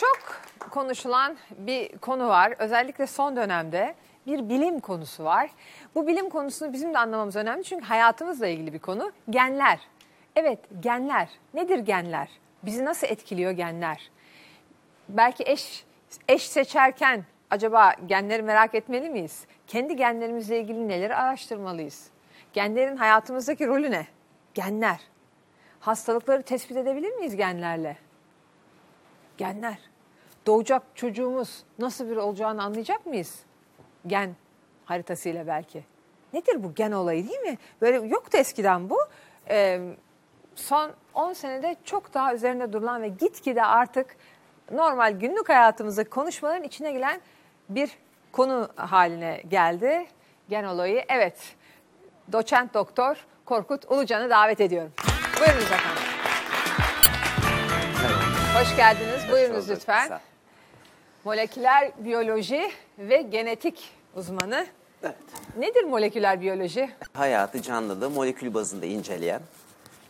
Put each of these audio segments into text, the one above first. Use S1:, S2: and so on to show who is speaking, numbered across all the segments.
S1: Çok konuşulan bir konu var. Özellikle son dönemde bir bilim konusu var. Bu bilim konusunu bizim de anlamamız önemli çünkü hayatımızla ilgili bir konu. Genler. Evet, genler. Nedir genler? Bizi nasıl etkiliyor genler? Belki eş eş seçerken acaba genleri merak etmeli miyiz? Kendi genlerimizle ilgili neleri araştırmalıyız? Genlerin hayatımızdaki rolü ne? Genler. Hastalıkları tespit edebilir miyiz genlerle? Genler. Doğacak çocuğumuz nasıl bir olacağını anlayacak mıyız? Gen haritasıyla belki. Nedir bu gen olayı değil mi? Böyle yoktu eskiden bu. Ee, son 10 senede çok daha üzerinde durulan ve gitgide artık normal günlük hayatımızdaki konuşmaların içine giren bir konu haline geldi. Gen olayı. Evet. Doçent doktor Korkut Ulucan'ı davet ediyorum. Buyurunuz efendim. Hoş geldiniz. Buyurunuz
S2: bulduk.
S1: lütfen.
S2: Sağ.
S1: Moleküler biyoloji ve genetik uzmanı.
S2: Evet.
S1: Nedir moleküler biyoloji?
S2: Hayatı canlılığı molekül bazında inceleyen,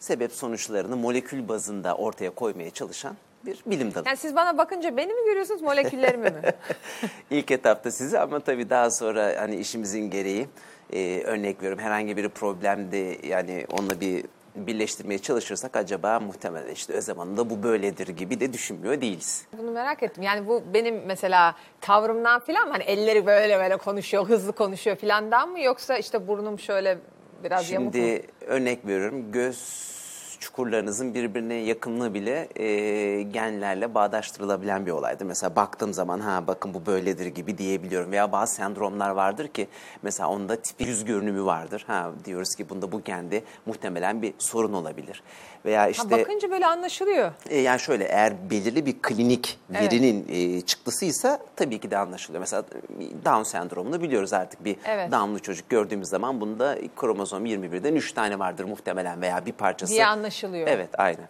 S2: sebep sonuçlarını molekül bazında ortaya koymaya çalışan bir bilim dalı.
S1: Yani siz bana bakınca beni mi görüyorsunuz, moleküllerimi mi?
S2: İlk etapta sizi ama tabii daha sonra hani işimizin gereği e, örnek veriyorum herhangi bir problemde yani onunla bir birleştirmeye çalışırsak acaba muhtemelen işte o zamanında bu böyledir gibi de düşünmüyor değiliz.
S1: Bunu merak ettim. Yani bu benim mesela tavrımdan falan mı? Hani elleri böyle böyle konuşuyor, hızlı konuşuyor falandan mı? Yoksa işte burnum şöyle biraz yamuk mu?
S2: Şimdi örnek veriyorum göz çukurlarınızın birbirine yakınlığı bile e, genlerle bağdaştırılabilen bir olaydır. Mesela baktığım zaman ha bakın bu böyledir gibi diyebiliyorum. Veya bazı sendromlar vardır ki mesela onda tipi yüz görünümü vardır. Ha diyoruz ki bunda bu gende muhtemelen bir sorun olabilir. Veya
S1: Ha,
S2: işte
S1: bakınca böyle anlaşılıyor.
S2: e, yani şöyle eğer belirli bir klinik
S1: Evet.
S2: verinin e, çıktısıysa tabii ki de anlaşılıyor. Mesela Down sendromunu biliyoruz artık bir
S1: Evet.
S2: Down'lu çocuk gördüğümüz zaman bunda kromozom 21'den 3 tane vardır muhtemelen veya bir parçası.
S1: Anlaşılıyor.
S2: Evet aynen.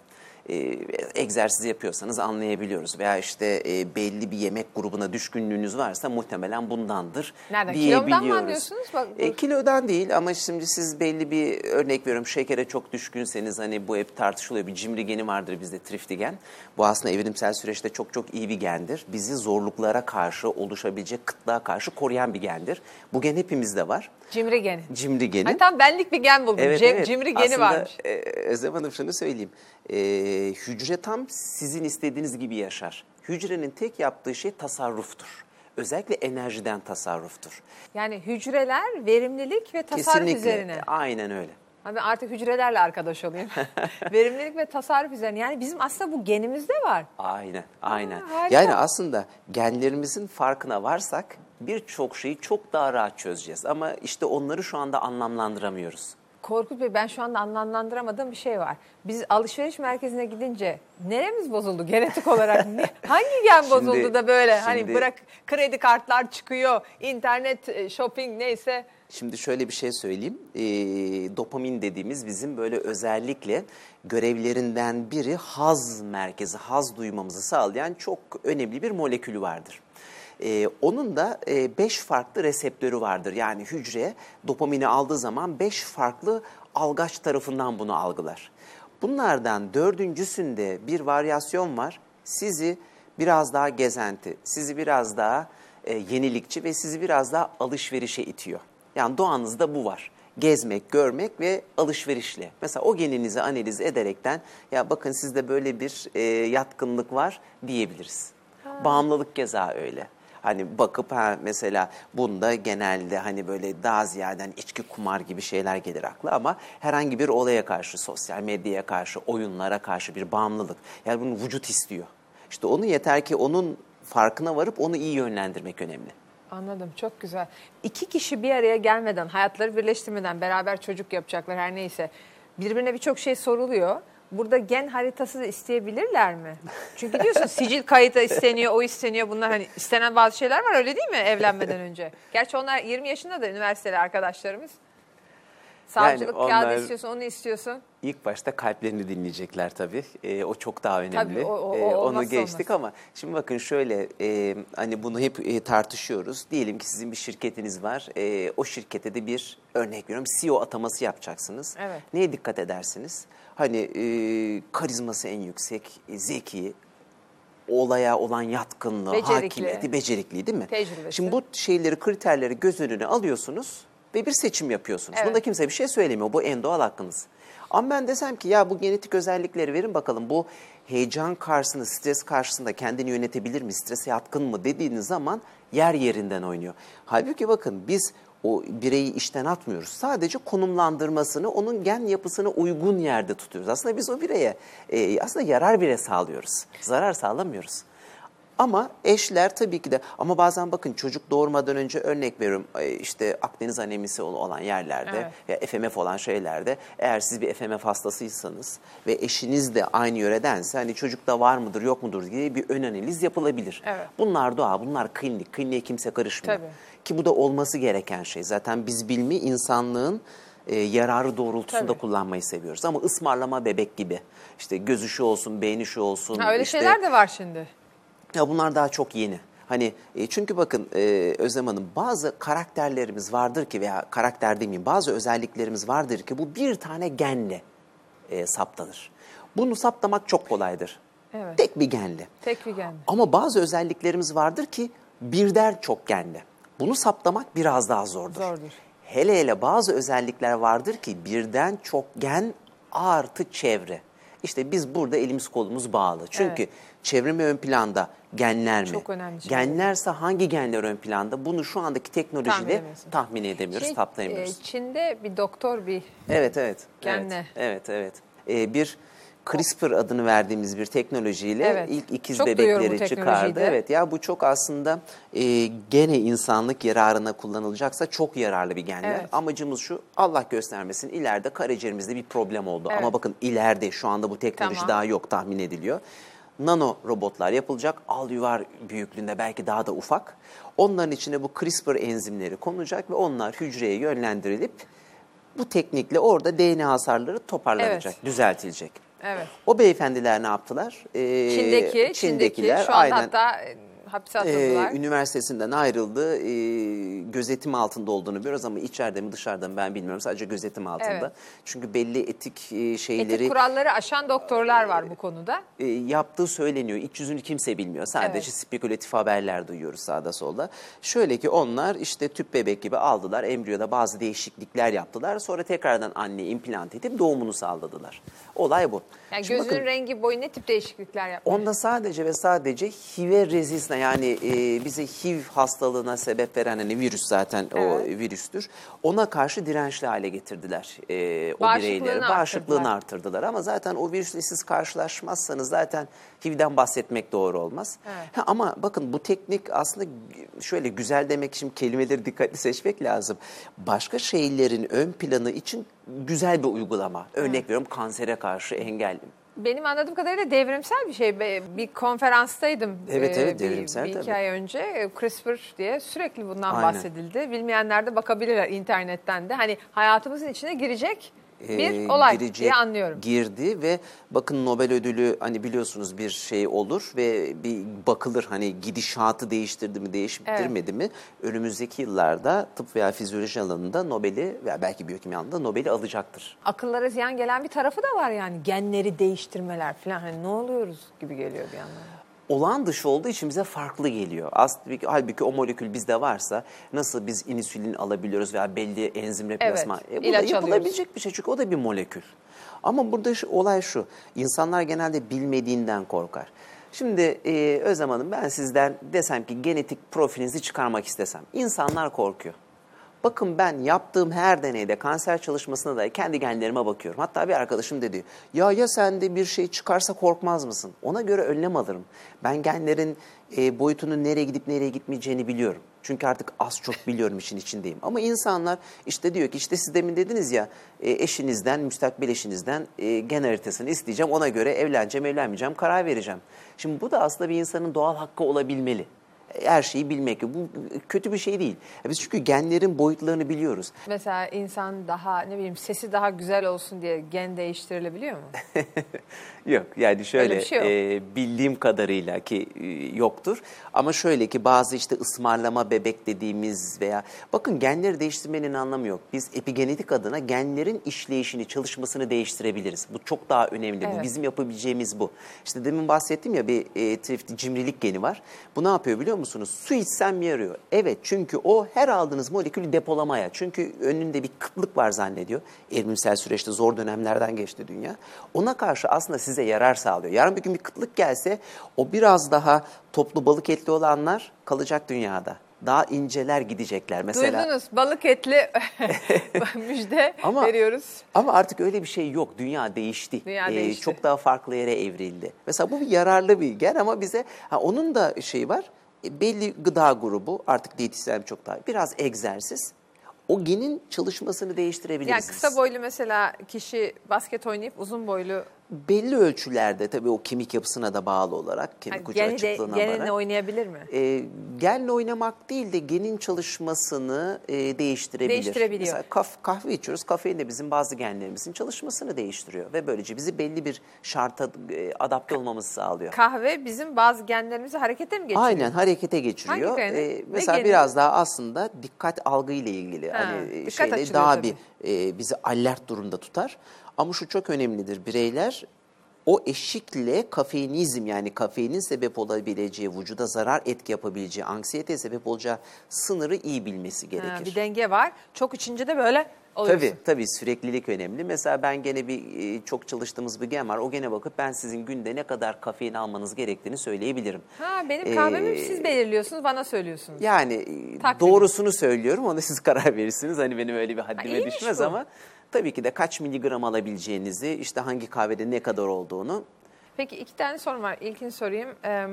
S2: E, egzersiz yapıyorsanız anlayabiliyoruz. Veya işte e, belli bir yemek grubuna düşkünlüğünüz varsa muhtemelen bundandır
S1: Nereden? Kilomdan mı
S2: diyebiliyoruz.
S1: anlıyorsunuz? Bak,
S2: E, kilodan değil ama şimdi siz belli bir örnek veriyorum şekere çok düşkünseniz hani bu hep tartışılıyor bir cimri geni vardır bizde triftigen. Bu aslında evrimsel süreçte çok çok iyi bir gendir. Bizi zorluklara karşı oluşabilecek kıtlığa karşı koruyan bir gendir. Bu gen hepimizde var.
S1: Cimri geni.
S2: Cimri geni.
S1: Hani tam benlik bir gen buldum.
S2: Evet,
S1: Cem-
S2: evet.
S1: Cimri geni
S2: Aslında,
S1: varmış.
S2: E, Özlem Hanım şunu söyleyeyim. E, hücre tam sizin istediğiniz gibi yaşar. Hücrenin tek yaptığı şey tasarruftur. Özellikle enerjiden tasarruftur.
S1: Yani hücreler verimlilik ve tasarruf
S2: Kesinlikle.
S1: üzerine.
S2: Aynen öyle.
S1: Abi artık hücrelerle arkadaş olayım. verimlilik ve tasarruf üzerine. Yani bizim aslında bu genimizde var.
S2: Aynen, aynen.
S1: harika.
S2: yani aslında genlerimizin farkına varsak birçok şeyi çok daha rahat çözeceğiz. Ama işte onları şu anda anlamlandıramıyoruz.
S1: Korkut Bey ben şu anda anlamlandıramadığım bir şey var. Biz alışveriş merkezine gidince neremiz bozuldu genetik olarak? Ne, hangi gen bozuldu da böyle hani
S2: şimdi-
S1: bırak kredi kartlar çıkıyor, internet e, shopping neyse.
S2: Şimdi şöyle bir şey söyleyeyim. Ee, dopamin dediğimiz bizim böyle özellikle görevlerinden biri haz merkezi, haz duymamızı sağlayan çok önemli bir molekülü vardır. Ee, onun da 5 farklı reseptörü vardır. Yani hücre dopamini aldığı zaman 5 farklı algaç tarafından bunu algılar. Bunlardan dördüncüsünde bir varyasyon var. Sizi biraz daha gezenti, sizi biraz daha e, yenilikçi ve sizi biraz daha alışverişe itiyor. Yani doğanızda bu var. Gezmek, görmek ve alışverişle. Mesela o geninizi analiz ederekten ya bakın sizde böyle bir e, yatkınlık var diyebiliriz. Bağımlılık keza öyle. Hani bakıp ha mesela bunda genelde hani böyle daha ziyaden içki kumar gibi şeyler gelir akla ama herhangi bir olaya karşı, sosyal medyaya karşı, oyunlara karşı bir bağımlılık. Yani bunu vücut istiyor. İşte onu yeter ki onun farkına varıp onu iyi yönlendirmek önemli.
S1: Anladım çok güzel. İki kişi bir araya gelmeden, hayatları birleştirmeden beraber çocuk yapacaklar her neyse. Birbirine birçok şey soruluyor. Burada gen haritası da isteyebilirler mi? Çünkü diyorsun sicil kayıtı isteniyor, o isteniyor. Bunlar hani istenen bazı şeyler var öyle değil mi evlenmeden önce? Gerçi onlar 20 yaşında da üniversiteli arkadaşlarımız. Savcılık
S2: onlar-
S1: kağıdı istiyorsun, onu istiyorsun.
S2: İlk başta kalplerini dinleyecekler tabii. Ee, o çok daha önemli.
S1: Tabii, o- o- o
S2: onu geçtik
S1: olmaz.
S2: ama şimdi bakın şöyle e, hani bunu hep e, tartışıyoruz. Diyelim ki sizin bir şirketiniz var. E, o şirkete de bir örnek veriyorum CEO ataması yapacaksınız.
S1: Evet.
S2: Neye dikkat edersiniz? Hani e, karizması en yüksek, e, zeki, olaya olan yatkınlığı,
S1: Becerikli.
S2: hakimiyeti, becerikliği değil mi?
S1: Tecrübesi.
S2: Şimdi bu şeyleri, kriterleri göz önüne alıyorsunuz ve bir seçim yapıyorsunuz.
S1: Evet.
S2: Bunda kimse bir şey söylemiyor. Bu en doğal hakkınız. Ama ben desem ki ya bu genetik özellikleri verin bakalım bu heyecan karşısında, stres karşısında kendini yönetebilir mi, strese yatkın mı dediğiniz zaman yer yerinden oynuyor. Halbuki bakın biz o bireyi işten atmıyoruz. Sadece konumlandırmasını, onun gen yapısına uygun yerde tutuyoruz. Aslında biz o bireye e, aslında yarar bile sağlıyoruz. Zarar sağlamıyoruz. Ama eşler tabii ki de ama bazen bakın çocuk doğurmadan önce örnek veriyorum e, işte Akdeniz anemisi ol- olan yerlerde ya FMF olan şeylerde eğer siz bir FMF hastasıysanız ve eşiniz de aynı yöredense hani çocukta var mıdır yok mudur diye bir ön analiz yapılabilir.
S1: Evet.
S2: Bunlar doğa, bunlar klinik. Kliniğe kimse karışmıyor.
S1: Tabii.
S2: Ki bu da olması gereken şey. Zaten biz bilmi insanlığın e, yararı doğrultusunda
S1: Tabii.
S2: kullanmayı seviyoruz. Ama ısmarlama bebek gibi. İşte gözü şu olsun, beyni şu olsun.
S1: Ha, öyle
S2: işte,
S1: şeyler de var şimdi.
S2: Ya bunlar daha çok yeni. Hani e, çünkü bakın e, Özlem Hanım bazı karakterlerimiz vardır ki veya karakter demeyeyim bazı özelliklerimiz vardır ki bu bir tane genle e, saptanır. Bunu saptamak çok kolaydır.
S1: Evet.
S2: Tek bir genle.
S1: Tek bir gen.
S2: Ama bazı özelliklerimiz vardır ki birden çok genle. Bunu saptamak biraz daha zordur.
S1: Zordur.
S2: Hele hele bazı özellikler vardır ki birden çok gen artı çevre. İşte biz burada elimiz kolumuz bağlı. Çünkü
S1: Evet.
S2: çevre mi ön planda, genler mi?
S1: Çok önemli şey.
S2: Genlerse hangi genler ön planda? Bunu şu andaki teknolojide
S1: edemiyorsun.
S2: tahmin edemiyoruz,
S1: Şey,
S2: saptayamıyoruz.
S1: e, Çin'de bir doktor bir
S2: Evet, evet.
S1: Genle.
S2: Evet, evet. evet. Ee, bir CRISPR adını verdiğimiz bir teknolojiyle
S1: Evet.
S2: ilk ikiz
S1: Çok
S2: bebekleri çıkardı. Evet ya bu çok aslında e, gene insanlık yararına kullanılacaksa çok yararlı bir genler.
S1: Evet.
S2: Amacımız şu Allah göstermesin ileride karaciğerimizde bir problem oldu.
S1: Evet.
S2: Ama bakın ileride şu anda bu teknoloji
S1: Tamam.
S2: daha yok tahmin ediliyor. Nano robotlar yapılacak. Al yuvar büyüklüğünde belki daha da ufak. Onların içine bu CRISPR enzimleri konulacak ve onlar hücreye yönlendirilip bu teknikle orada DNA hasarları toparlanacak,
S1: Evet.
S2: düzeltilecek.
S1: Evet.
S2: O beyefendiler ne yaptılar? Ee,
S1: Çin'deki, Çin'deki şu anda
S2: aynen
S1: hatta e, hapse
S2: e,
S1: atıldılar.
S2: üniversitesinden ayrıldı. E, gözetim altında olduğunu biliyoruz ama içeride mi dışarıda mı ben bilmiyorum. Sadece gözetim altında.
S1: Evet.
S2: Çünkü belli etik e, şeyleri
S1: Etik kuralları aşan doktorlar var bu konuda.
S2: e, yaptığı söyleniyor. İç yüzünü kimse bilmiyor. Sadece
S1: Evet.
S2: spekülatif haberler duyuyoruz sağda solda. Şöyle ki onlar işte tüp bebek gibi aldılar. Embriyoda bazı değişiklikler yaptılar. Sonra tekrardan anne implant edip doğumunu sağladılar. Olay bu.
S1: Yani
S2: Şimdi
S1: gözünün
S2: bakın,
S1: rengi boyu ne tip değişiklikler yapmış?
S2: Onda sadece ve sadece HIV'e rezistans yani e, bize HIV hastalığına sebep veren hani virüs zaten o
S1: Evet.
S2: virüstür. Ona karşı dirençli hale getirdiler e, o bireyleri. Bağışıklığını
S1: arttırdılar.
S2: arttırdılar. Ama zaten o virüsle siz karşılaşmazsanız zaten HIV'den bahsetmek doğru olmaz.
S1: Evet.
S2: Ha, ama bakın bu teknik aslında şöyle güzel demek için kelimeleri dikkatli seçmek lazım. Başka şeylerin ön planı için güzel bir uygulama. Örnek veriyorum kansere karşı engel
S1: Benim anladığım kadarıyla devrimsel bir şey. Bir konferanstaydım.
S2: Evet,
S1: e,
S2: evet,
S1: bir-
S2: devrimsel
S1: Bir, iki
S2: tabii.
S1: ay önce e, CRISPR diye sürekli bundan
S2: Aynen.
S1: bahsedildi. Bilmeyenler de bakabilirler internetten de. Hani hayatımızın içine girecek bir
S2: e,
S1: olay
S2: girecek,
S1: diye anlıyorum.
S2: Girdi ve bakın Nobel ödülü hani biliyorsunuz bir şey olur ve bir bakılır hani gidişatı değiştirdi mi değiştirmedi mi? Önümüzdeki yıllarda tıp veya fizyoloji alanında Nobel'i veya belki biyokimya alanında Nobel'i alacaktır.
S1: Akıllara ziyan gelen bir tarafı da var yani. Genleri değiştirmeler falan. Hani ne oluyoruz gibi geliyor bir yandan.
S2: Olağan dışı olduğu için bize farklı geliyor. Aslında halbuki o molekül bizde varsa nasıl biz insülin alabiliyoruz veya belli enzim replasman.
S1: Evet,
S2: bu da yapılabilecek bir şey çünkü o da bir molekül. Ama burada şu, olay şu. İnsanlar genelde bilmediğinden korkar. Şimdi e, Özlem Hanım ben sizden desem ki genetik profilinizi çıkarmak istesem. insanlar korkuyor. Bakın ben yaptığım her deneyde kanser çalışmasına da kendi genlerime bakıyorum. Hatta bir arkadaşım dedi ya ya sende bir şey çıkarsa korkmaz mısın? Ona göre önlem alırım. Ben genlerin e, boyutunun nereye gidip nereye gitmeyeceğini biliyorum. Çünkü artık az çok biliyorum işin içindeyim. Ama insanlar işte diyor ki işte siz demin dediniz ya e, eşinizden, müstakbel eşinizden e, gen haritasını isteyeceğim. Ona göre evleneceğim, evlenmeyeceğim, karar vereceğim. Şimdi bu da aslında bir insanın doğal hakkı olabilmeli. Her şeyi bilmek. Bu kötü bir şey değil. Biz çünkü genlerin boyutlarını biliyoruz.
S1: Mesela insan daha ne bileyim sesi daha güzel olsun diye gen değiştirilebiliyor mu?
S2: Yok yani şöyle
S1: şey yok.
S2: e, bildiğim kadarıyla ki e, yoktur. Ama şöyle ki bazı işte ısmarlama bebek dediğimiz veya bakın genleri değiştirmenin anlamı yok. Biz epigenetik adına genlerin işleyişini, çalışmasını değiştirebiliriz. Bu çok daha önemli. Bu
S1: Evet.
S2: bizim yapabileceğimiz bu. İşte demin bahsettim ya bir e, cimrilik geni var. Bu ne yapıyor biliyor musunuz? Su içsem yarıyor. Evet çünkü o her aldığınız molekülü depolamaya. Çünkü önünde bir kıtlık var zannediyor. Evrimsel süreçte zor dönemlerden geçti dünya. Ona karşı aslında size yarar sağlıyor. Yarın bir gün bir kıtlık gelse o biraz daha toplu balık etli olanlar kalacak dünyada. Daha inceler gidecekler. Mesela
S1: Duydunuz balık etli müjde
S2: Ama-
S1: veriyoruz.
S2: Ama artık öyle bir şey yok. Dünya değişti.
S1: Dünya
S2: Ee,
S1: değişti.
S2: Çok daha farklı yere evrildi. Mesela bu bir yararlı bir gen ama bize ha, onun da şeyi var. Belli gıda grubu artık diyetisyen çok daha biraz egzersiz. O genin çalışmasını
S1: Yani
S2: değiştirebilirsiniz.
S1: kısa boylu mesela kişi basket oynayıp uzun boylu
S2: belli ölçülerde tabii o kemik yapısına da bağlı olarak, kemik
S1: yani
S2: ucu
S1: de,
S2: açıklığına
S1: genini
S2: bağlı.
S1: oynayabilir mi?
S2: E, genle oynamak değil de genin çalışmasını e, değiştirebilir.
S1: Değiştirebiliyor.
S2: Mesela kaf- kahve içiyoruz. Kafein de bizim bazı genlerimizin çalışmasını değiştiriyor. Ve böylece bizi belli bir şarta e, adapte olmamızı sağlıyor.
S1: Kahve bizim bazı genlerimizi harekete mi geçiriyor?
S2: Aynen harekete geçiriyor.
S1: Hangi geni?
S2: E, mesela biraz daha aslında dikkat algı ile ilgili.
S1: Ha,
S2: hani
S1: dikkat
S2: şeyle daha
S1: tabii.
S2: bir e, bizi alert durumda tutar. Ama şu çok önemlidir. Bireyler o eşikle kafeinizm yani kafeinin sebep olabileceği, vücuda zarar etki yapabileceği, anksiyeteye sebep olacağı sınırı iyi bilmesi gerekir.
S1: Ha, bir denge var. Çok içince de böyle oluyorsun.
S2: Tabii tabii süreklilik önemli. Mesela ben gene bir e, çok çalıştığımız bir gen var. O gene bakıp ben sizin günde ne kadar kafein almanız gerektiğini söyleyebilirim.
S1: Ha benim kahvemi
S2: Ee,
S1: siz belirliyorsunuz, bana söylüyorsunuz.
S2: Yani e,
S1: Takvim.
S2: doğrusunu söylüyorum ona siz karar verirsiniz. Hani benim öyle bir haddime
S1: iyiymiş
S2: düşmez
S1: bu.
S2: ama tabii ki de kaç miligram alabileceğinizi, işte hangi kahvede ne kadar olduğunu.
S1: Peki iki tane sorum var. İlkini sorayım. Ee,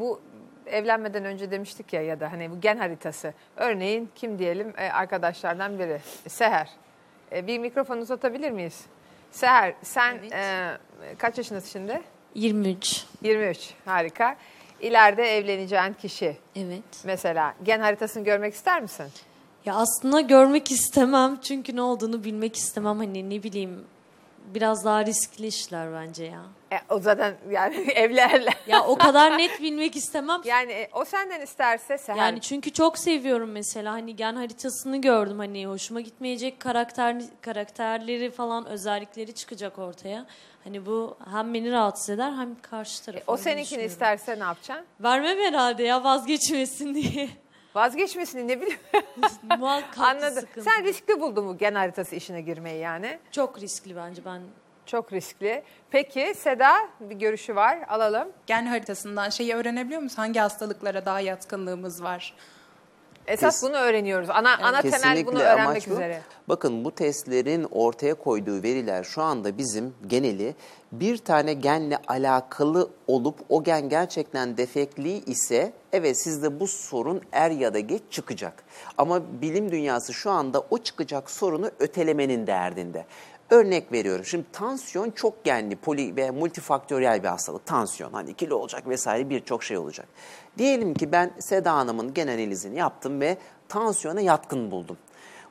S1: bu evlenmeden önce demiştik ya ya da hani bu gen haritası. Örneğin kim diyelim e, arkadaşlardan biri Seher. E, bir mikrofon uzatabilir miyiz? Seher sen
S3: Evet.
S1: e, kaç yaşındasın şimdi?
S3: 23.
S1: 23. Harika. İleride evleneceğin kişi
S3: Evet.
S1: mesela gen haritasını görmek ister misin?
S3: Ya aslında görmek istemem çünkü ne olduğunu bilmek istemem. Hani ne bileyim biraz daha riskli işler bence ya.
S1: E, o zaten yani evlerler.
S3: Ya o kadar net bilmek istemem.
S1: Yani e, o senden isterse Seher.
S3: Yani çünkü çok seviyorum mesela hani gen haritasını gördüm hani hoşuma gitmeyecek karakter karakterleri falan özellikleri çıkacak ortaya. Hani bu hem beni rahatsız eder hem karşı tarafı.
S1: o
S3: öyle
S1: seninkini isterse ne yapacaksın?
S3: Vermem herhalde ya vazgeçmesin diye.
S1: Vazgeçmesini ne bileyim.
S3: Muhakkak
S1: Anladım.
S3: sıkıntı.
S1: Sen riskli buldun bu gen haritası işine girmeyi yani.
S3: Çok riskli bence ben
S1: Çok riskli. Peki Seda bir görüşü var. Alalım.
S4: gen haritasından şeyi öğrenebiliyor musun? Hangi hastalıklara daha yatkınlığımız var?
S1: Esas
S2: Kes-
S1: bunu öğreniyoruz. Ana ana temel bunu öğrenmek
S2: amaç bu.
S1: üzere.
S2: Bakın bu testlerin ortaya koyduğu veriler şu anda bizim geneli bir tane genle alakalı olup o gen gerçekten defekli ise evet sizde bu sorun er ya da geç çıkacak. Ama bilim dünyası şu anda o çıkacak sorunu ötelemenin derdinde. Örnek veriyorum. Şimdi tansiyon çok genli, poli ve multifaktöriyel bir hastalık. Tansiyon hani kilo olacak vesaire birçok şey olacak. Diyelim ki ben Seda Hanım'ın gen analizini yaptım ve tansiyona yatkın buldum.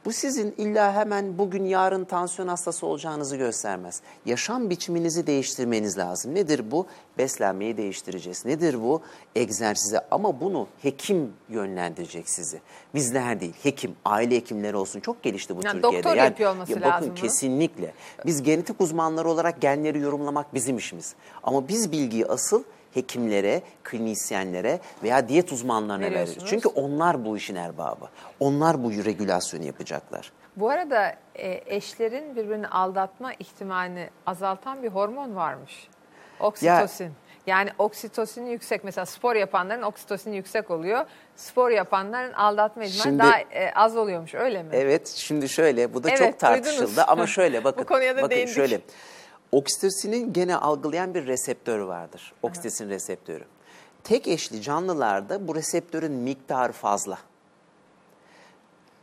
S2: Bu sizin illa hemen bugün yarın tansiyon hastası olacağınızı göstermez. Yaşam biçiminizi değiştirmeniz lazım. Nedir bu? Beslenmeyi değiştireceğiz. Nedir bu? Egzersize ama bunu hekim yönlendirecek sizi. Bizler değil, hekim, aile hekimleri olsun. Çok gelişti bu
S1: Yani
S2: Türkiye'de.
S1: doktor yapıyor olması
S2: ya bakın,
S1: lazım bunu.
S2: Kesinlikle. Biz genetik uzmanları olarak genleri yorumlamak bizim işimiz. Ama biz bilgiyi asıl hekimlere, klinisyenlere veya diyet uzmanlarına.
S1: Veriyorsunuz.
S2: Çünkü onlar bu işin erbabı. Onlar bu regülasyonu yapacaklar.
S1: Bu arada e, eşlerin birbirini aldatma ihtimalini azaltan bir hormon varmış. Oksitosin. Yani oksitosini yüksek. Mesela spor yapanların oksitosini yüksek oluyor. Spor yapanların aldatma ihtimali
S2: Şimdi-
S1: daha e, az oluyormuş öyle mi?
S2: Evet, şimdi şöyle, bu da
S1: Evet,
S2: çok tartışıldı
S1: duydunuz.
S2: ama şöyle bakın.
S1: Bu konuya da
S2: bakın
S1: değindik.
S2: şöyle. Oksitosinin gene algılayan bir reseptör vardır. Oksitosin reseptörü. Tek eşli canlılarda bu reseptörün miktarı fazla.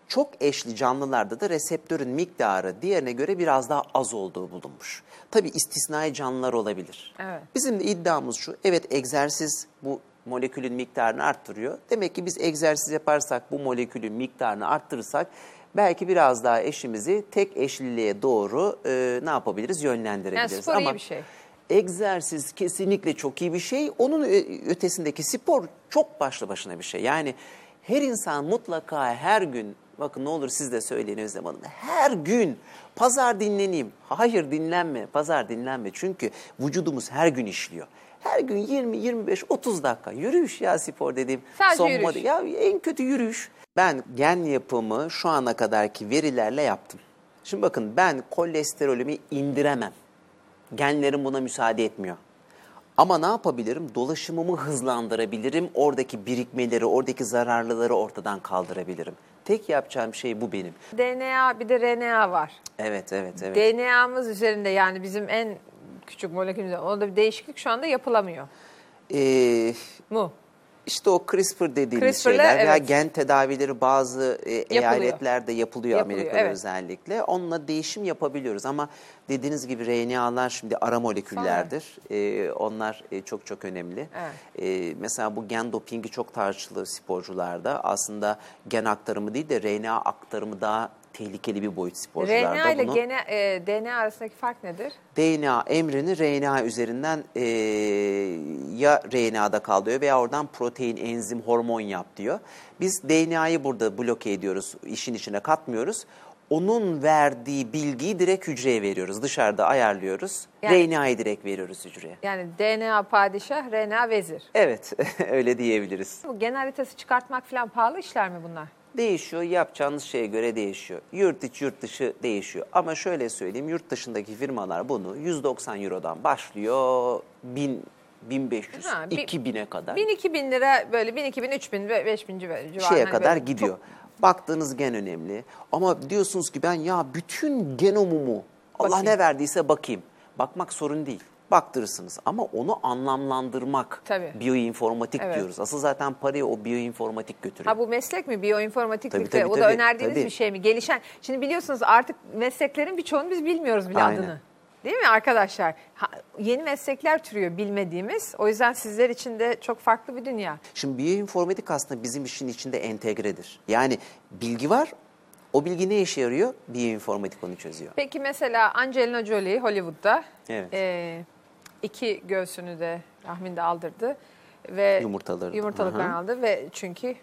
S2: Çok eşli canlılarda da reseptörün miktarı diğerine göre biraz daha az olduğu bulunmuş. Tabii istisnai canlılar olabilir.
S1: Evet.
S2: Bizim de iddiamız şu, evet egzersiz bu molekülün miktarını arttırıyor. Demek ki biz egzersiz yaparsak bu molekülün miktarını arttırırsak belki biraz daha eşimizi tek eşliliğe doğru e, ne yapabiliriz yönlendirebiliriz.
S1: Yani spor iyi bir şey.
S2: Egzersiz kesinlikle çok iyi bir şey. Onun ö- ötesindeki spor çok başlı başına bir şey. Yani her insan mutlaka her gün, bakın ne olur siz de söyleyin Özlem Hanım, her gün pazar dinleneyim. Hayır dinlenme, pazar dinlenme. Çünkü vücudumuz her gün işliyor. Her gün 20, 25, 30 dakika yürüyüş ya spor dediğim.
S1: Sadece
S2: son
S1: yürüyüş.
S2: model. Ya en kötü yürüyüş. Ben gen yapımı şu ana kadarki verilerle yaptım. Şimdi bakın ben kolesterolümü indiremem. Genlerim buna müsaade etmiyor. Ama ne yapabilirim? Dolaşımımı hızlandırabilirim. Oradaki birikmeleri, oradaki zararlıları ortadan kaldırabilirim. Tek yapacağım şey bu benim.
S1: DNA bir de RNA var.
S2: Evet, evet, evet.
S1: DNA'mız üzerinde yani bizim en küçük molekülümüzde onda bir değişiklik şu anda yapılamıyor
S2: Ee,
S1: mu?
S2: İşte o CRISPR dediğimiz
S1: CRISPR'le,
S2: şeyler veya
S1: evet.
S2: gen tedavileri bazı e, eyaletlerde yapılıyor,
S1: Yapılıyor,
S2: Amerika'da
S1: evet.
S2: özellikle. Onunla değişim yapabiliyoruz ama dediğiniz gibi RNA'lar şimdi ara moleküllerdir. E, onlar e, çok çok önemli.
S1: Evet.
S2: E, mesela bu gen dopingi çok tartışılır sporcularda. Aslında gen aktarımı değil de RNA aktarımı daha tehlikeli bir boyut sporcularda.
S1: RNA ile
S2: Bunu-
S1: gene, e, DNA arasındaki fark nedir?
S2: DNA emrini RNA üzerinden e, ya RNA'da kal diyor veya oradan protein, enzim, hormon yap diyor. Biz DNA'yı burada bloke ediyoruz, işin içine katmıyoruz. Onun verdiği bilgiyi direkt hücreye veriyoruz. Dışarıda ayarlıyoruz.
S1: Yani-
S2: RNA'yı direkt veriyoruz hücreye.
S1: Yani DNA padişah, RNA vezir.
S2: Evet, öyle diyebiliriz.
S1: Bu gen haritası çıkartmak falan pahalı işler mi bunlar?
S2: Değişiyor, yapacağınız şeye göre değişiyor. Yurt içi, yurt dışı değişiyor. Ama şöyle söyleyeyim, yurt dışındaki firmalar bunu 190 Euro'dan başlıyor, 1000, 1500,
S1: Ha, bir-
S2: 2000'e kadar.
S1: 1000-2000 lira böyle 1000-2000, 3000 ve 5000 civarında.
S2: şeye kadar
S1: böyle
S2: gidiyor.
S1: çok-
S2: Baktığınız gen önemli. Ama diyorsunuz ki ben ya bütün genomumu Allah
S1: Bakayım.
S2: ne verdiyse bakayım. Bakmak sorun değil. Baktırırsınız ama onu anlamlandırmak
S1: Tabii.
S2: biyoinformatik
S1: Evet.
S2: diyoruz. Asıl zaten parayı o biyoinformatik götürüyor.
S1: Ha bu meslek mi? Biyoinformatiklikte
S2: Tabii, tabii,
S1: o da
S2: tabii,
S1: önerdiğiniz
S2: tabii.
S1: bir şey mi? Gelişen. Şimdi biliyorsunuz artık mesleklerin birçoğunu biz bilmiyoruz bile
S2: Aynen.
S1: adını. Değil mi arkadaşlar? Ha, yeni meslekler türüyor bilmediğimiz. O yüzden sizler için de çok farklı bir dünya.
S2: Şimdi biyoinformatik aslında bizim işin içinde entegredir. Yani bilgi var, o bilgi ne işe yarıyor? Biyoinformatik onu çözüyor.
S1: Peki mesela Angelina Jolie Hollywood'da
S2: Evet.
S1: e, iki göğsünü de rahminde aldırdı ve
S2: Yumurtaları.
S1: yumurtalıklarını aldı ve çünkü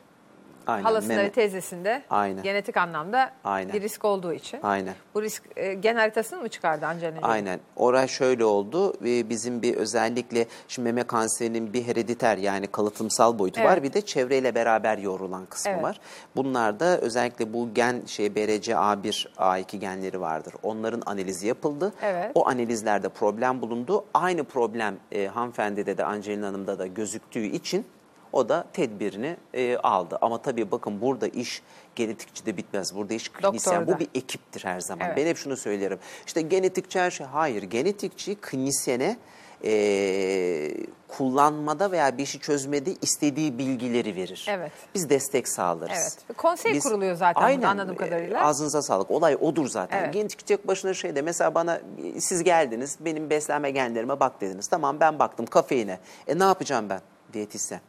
S2: Aynen.
S1: halasında
S2: meme-
S1: ve teyzesinde
S2: Aynen.
S1: genetik anlamda
S2: Aynen.
S1: bir risk olduğu için.
S2: Aynen.
S1: Bu risk e, gen haritasını mı çıkardı Angelina Jolie?
S2: Aynen. Orada şöyle oldu. Ve Bizim bir özellikle şimdi meme kanserinin bir herediter yani kalıtımsal boyutu var.
S1: Evet.
S2: Bir de çevreyle beraber yoğrulan kısmı
S1: Evet.
S2: var. Bunlarda özellikle bu gen şey BRCA A1, A2 genleri vardır. Onların analizi yapıldı.
S1: Evet.
S2: O analizlerde problem bulundu. Aynı problem e, hanımefendide de Angelina Hanım'da da gözüktüğü için o da tedbirini e, aldı. Ama tabii bakın burada iş genetikçide bitmez. Burada iş klinisyen.
S1: Doktorda.
S2: Bu bir ekiptir her zaman.
S1: Evet.
S2: Ben hep şunu söylerim. İşte genetikçi her şey. Hayır. Genetikçi klinisyene e, kullanmada veya bir işi çözmede istediği bilgileri verir.
S1: Evet.
S2: Biz destek sağlarız.
S1: Evet. Konsey kuruluyor zaten burada anladığım
S2: e,
S1: kadarıyla.
S2: Ağzınıza sağlık. Olay odur zaten.
S1: Evet.
S2: Genetikçi tek başına şey de mesela bana siz geldiniz benim beslenme genlerime bak dediniz. Tamam ben baktım kafeine. E ne yapacağım ben diyetisyen?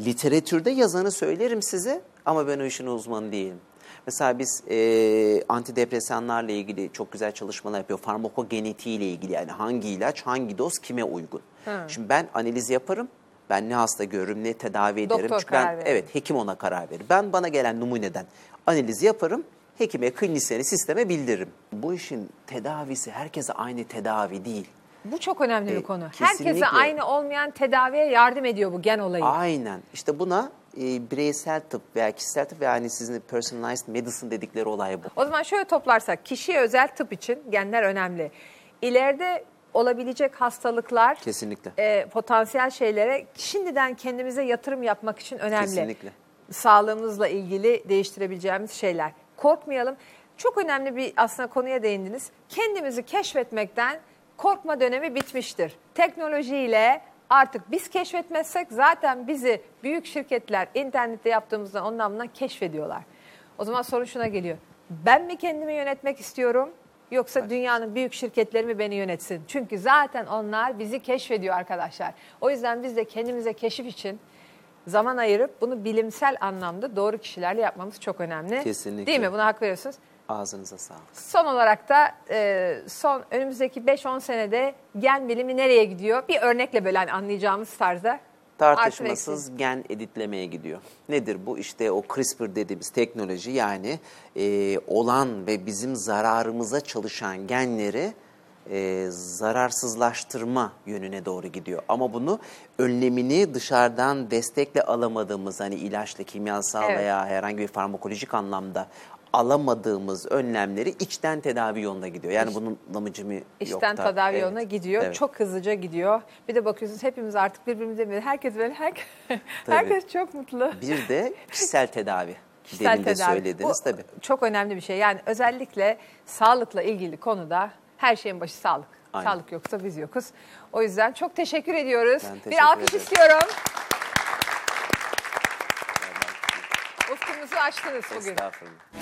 S2: Literatürde yazanı söylerim size ama ben o işin uzmanı değilim. Mesela biz e, antidepresanlarla ilgili çok güzel çalışmalar yapıyor. Farmakogenetiği ile ilgili yani hangi ilaç, hangi doz kime uygun. Şimdi ben analiz yaparım. Ben ne hasta görürüm, ne tedavi ederim.
S1: Doktor
S2: Çünkü ben,
S1: verir.
S2: Evet, hekim ona karar verir. Ben bana gelen numuneden analiz yaparım. Hekime, klinisyene, sisteme bildiririm. Bu işin tedavisi herkese aynı tedavi değil.
S1: Bu çok önemli
S2: E,
S1: bir konu. Herkese aynı olmayan tedaviye yardım ediyor bu gen olayı.
S2: Aynen. İşte buna e, bireysel tıp veya kişisel tıp veya hani sizin personalized medicine dedikleri olay bu.
S1: O zaman şöyle toplarsak kişiye özel tıp için genler önemli. İleride olabilecek hastalıklar,
S2: Kesinlikle.
S1: e, potansiyel şeylere şimdiden kendimize yatırım yapmak için önemli.
S2: Kesinlikle.
S1: Sağlığımızla ilgili değiştirebileceğimiz şeyler. Korkmayalım. Çok önemli bir aslında konuya değindiniz. Kendimizi keşfetmekten korkma dönemi bitmiştir. Teknolojiyle artık biz keşfetmezsek zaten bizi büyük şirketler internette yaptığımızda ondan bundan keşfediyorlar. O zaman sorun şuna geliyor. Ben mi kendimi yönetmek istiyorum Yoksa dünyanın büyük şirketleri mi beni yönetsin? Çünkü zaten onlar bizi keşfediyor arkadaşlar. O yüzden biz de kendimize keşif için zaman ayırıp bunu bilimsel anlamda doğru kişilerle yapmamız çok önemli.
S2: Kesinlikle.
S1: Değil mi? Buna hak veriyorsunuz.
S2: Ağzınıza sağlık.
S1: Son olarak da e, son önümüzdeki 5-10 senede gen bilimi nereye gidiyor? Bir örnekle böyle hani anlayacağımız tarzda. Artı
S2: Tartışmasız gen editlemeye gidiyor. Nedir bu? İşte o CRISPR dediğimiz teknoloji yani e, olan ve bizim zararımıza çalışan genleri e, zararsızlaştırma yönüne doğru gidiyor. Ama bunu önlemini dışarıdan destekle alamadığımız hani ilaçla, kimyasal
S1: Evet.
S2: veya herhangi bir farmakolojik anlamda alamadığımız önlemleri içten tedavi yoluna gidiyor. Yani bunun amacımı yok
S1: İşten
S2: da-
S1: tedavi
S2: Evet.
S1: yoluna gidiyor.
S2: Evet.
S1: Çok hızlıca gidiyor. Bir de bakıyorsunuz hepimiz artık birbirimize böyle herkes böyle herkes, herkes çok mutlu.
S2: Bir de kişisel tedavi.
S1: Kişisel
S2: Demin de
S1: tedavi.
S2: söylediniz
S1: Bu
S2: tabii.
S1: Çok önemli bir şey. Yani özellikle sağlıkla ilgili konuda her şeyin başı sağlık.
S2: Aynen.
S1: Sağlık yoksa biz yokuz. O yüzden çok teşekkür ediyoruz.
S2: Ben
S1: bir
S2: teşekkür
S1: alkış
S2: ederim.
S1: istiyorum. Ufkumuzu açtınız bugün.
S2: Estağfurullah.